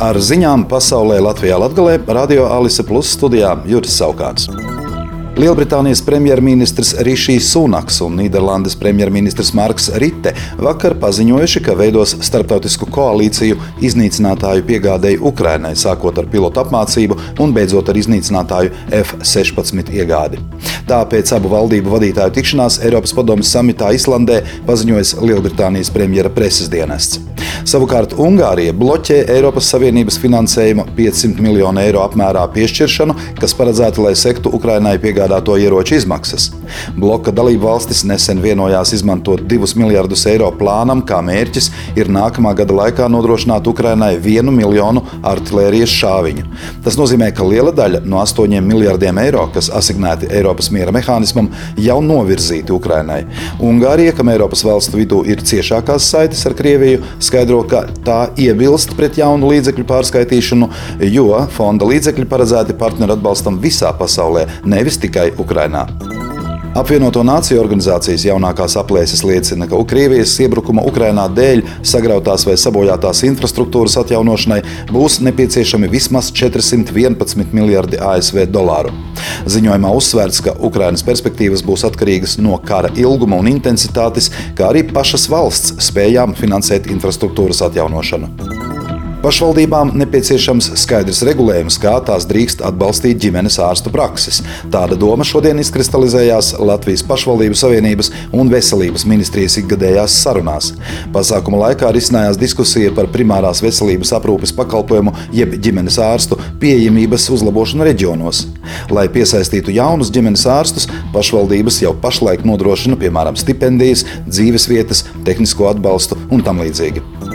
Ar ziņām pasaulē Latvijā Latgalē Radio Alise Plus studijā Juris Saukāns. Lielbritānijas premjerministrs Rišijs Sunaks un Nīderlandes premjerministrs Marks Ritte vakar paziņojuši, ka veidos starptautisku koalīciju iznīcinātāju piegādēji Ukrainai, sākot ar pilotu apmācību un beidzot ar iznīcinātāju F-16 iegādi. Tāpēc abu valdību vadītāju tikšanās Eiropas padomjas samitā Islandē paziņojas Lielbritānijas premjera preses dienests. Savukārt Ungārija bloķē Eiropas Savienības finansējuma 500 miljonu eiro apmērā piešķiršanu, kas paredzēta, lai sektu Ukrainai piegādāto ieroču izmaksas. Bloka dalību valstis nesen vienojās izmantot 2 miljardus eiro plānam, kā mērķis ir nākamā gada laikā nodrošināt Ukrainai 1 miljonu artērijas šāviņu. Tas nozīmē, ka liela daļa no 8 miljardiem eiro, kas asignēti Eiropas miera mehānismam, jau novirzīti Ukrainai. Ungārija, kam Eiropas valstu vidū ir ciešākās saites ar Krieviju, skaidro ka tā iebilst pret jaunu līdzekļu pārskaitīšanu, jo fonda līdzekļi paredzēti partneru atbalstam visā pasaulē, nevis tikai Ukrainā. Apvienoto Nāciju organizācijas jaunākās aplēses liecina, ka Krievijas iebrukuma Ukrainā dēļ sagrautās vai sabojātās infrastruktūras atjaunošanai būs nepieciešami vismaz 411 miljardi ASV dolāru. Ziņojumā uzsvērts, ka Ukrainas perspektīvas būs atkarīgas no kara ilguma un intensitātes, kā arī pašas valsts spējām finansēt infrastruktūras atjaunošanu. Pašvaldībām nepieciešams skaidrs regulējums, kā tās drīkst atbalstīt ģimenes ārstu prakses. Tāda doma šodien izkristalizējās Latvijas pašvaldību savienības un veselības ministrijas ikgadējās sarunās. Pasākuma laikā risinājās diskusija par primārās veselības aprūpes pakalpojumu jeb ģimenes ārstu pieejamības uzlabošanu reģionos. Lai piesaistītu jaunus ģimenes ārstus, pašvaldības jau pašlaik nodrošina piemēram stipendijas, dzīvesvietas, tehnisko atbalstu un tam līdzīgi.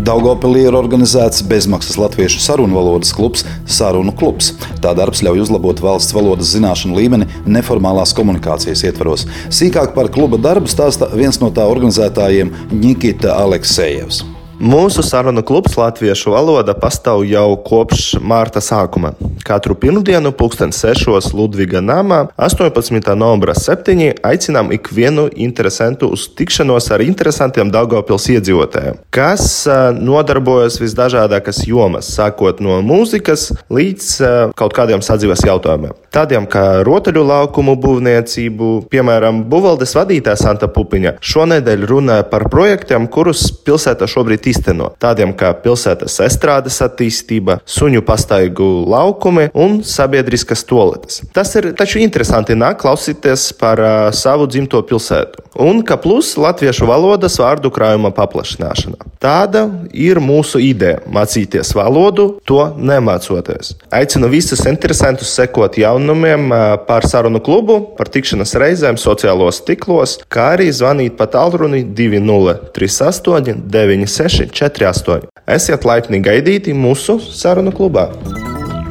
Daugopilī ir organizēts bezmaksas latviešu sarunu valodas klubs Sarunu klubs. Tā darbs ļauj uzlabot valsts valodas zināšanu līmeni neformālās komunikācijas ietvaros. Sīkāk par kluba darbu stāsta viens no tā organizētājiem Nikita Aleksejevs. Mūsu sarunu klubs Latviešu valoda pastāv jau kopš mārta sākuma. Katru pirmdienu, 2006. Ludviga namā, 18. novembra 7. aicinām ikvienu interesantu uz tikšanos ar interesantiem Daugopils iedzīvotājiem, kas nodarbojas visdažādākas jomas, sākot no mūzikas līdz kaut kādiem sadzīves jautājumiem. Tādiem kā rotaļu laukumu būvniecību, piemēram, Buvaldes vadītāja Santa Pupiņa šonedēļ runāja par projektiem, kurus pilsēta šobrīd īsteno, tādiem kā pilsētas estrādes attīstība, suņu pastaigu laukumi un sabiedriskas toaletes. Tas ir taču interesanti nāk klausīties par uh, savu dzimto pilsētu. Un ka plus latviešu valodas vārdu krājuma paplašināšana. Tāda ir mūsu ideja - mācīties valodu, to nemācoties. Aicinu visus interesantus sekot jaunumiem par sarunu klubu, par tikšanās reizēm sociālos tīklos, kā arī zvanīt pa tālruni 2038 96 648. Esiet laipni gaidīti mūsu sarunu klubā!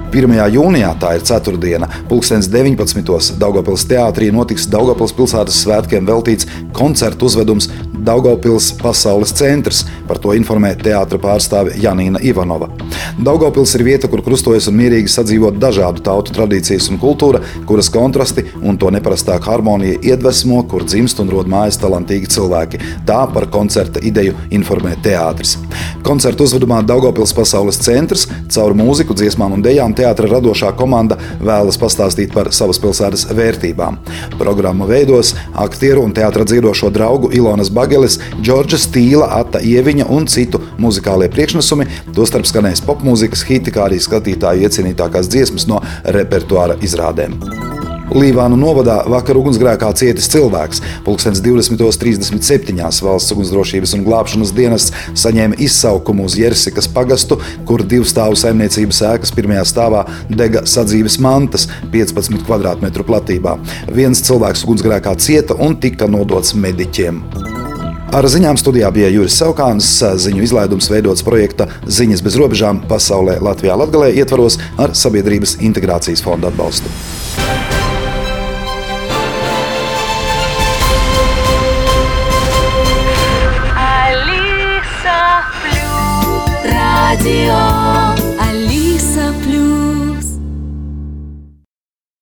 1. jūnijā, tā ir ceturtdiena, 2019. Daugopils teātrī notiks Daugopils pilsētas svētkiem veltīts koncertu uzvedums Daugopils pasaules centrs. Par to informē teātra pārstāve Janīna Ivanova. Daugopils ir vieta, kur krustojas un mierīgi sadzīvot dažādu tautu tradīcijas un kultūra, kuras kontrasti un to neparastāka harmonija iedvesmo, kur dzimst un rod mājas talantīgi cilvēki. Tā par koncerta ideju informē teātris. Koncertu uzvedumā Daugopils pasaules centrs caur mūziku, dziesmām un dejām teātra radošā komanda vēlas pastāstīt par savas pilsētas vērtībām. Programmu veidos aktieru un teātra dzīvošo draugu Ilonas Bageles, Džordža Stīla, Ata Ieviņa un citu muzikālie priekšnesumi, tostarp skanēs popmūzikas hiti, kā arī skatītāju iecienītākās dziesmas no repertuāra izrādēm. Līvānu novadā vakar ugunsgrēkā cietis cilvēks. Pulkstenis 20.37. valsts ugunsdrošības un glābšanas dienests saņēma izsaukumu uz Jersikas pagastu, kur divu stāvu saimniecības ēkas pirmajā stāvā dega sadzīves mantas 15 km platībā. Viens cilvēks ugunsgrēkā cieta un tika nodots mediķiem. Ar ziņām studijā bija Juris Saukāns. Ziņu izlaidums veidots projekta Ziņas bez robežām pasaulē Latvijā Latgalē ietvaros ar Sabiedrības integrācijas fonda atbalstu.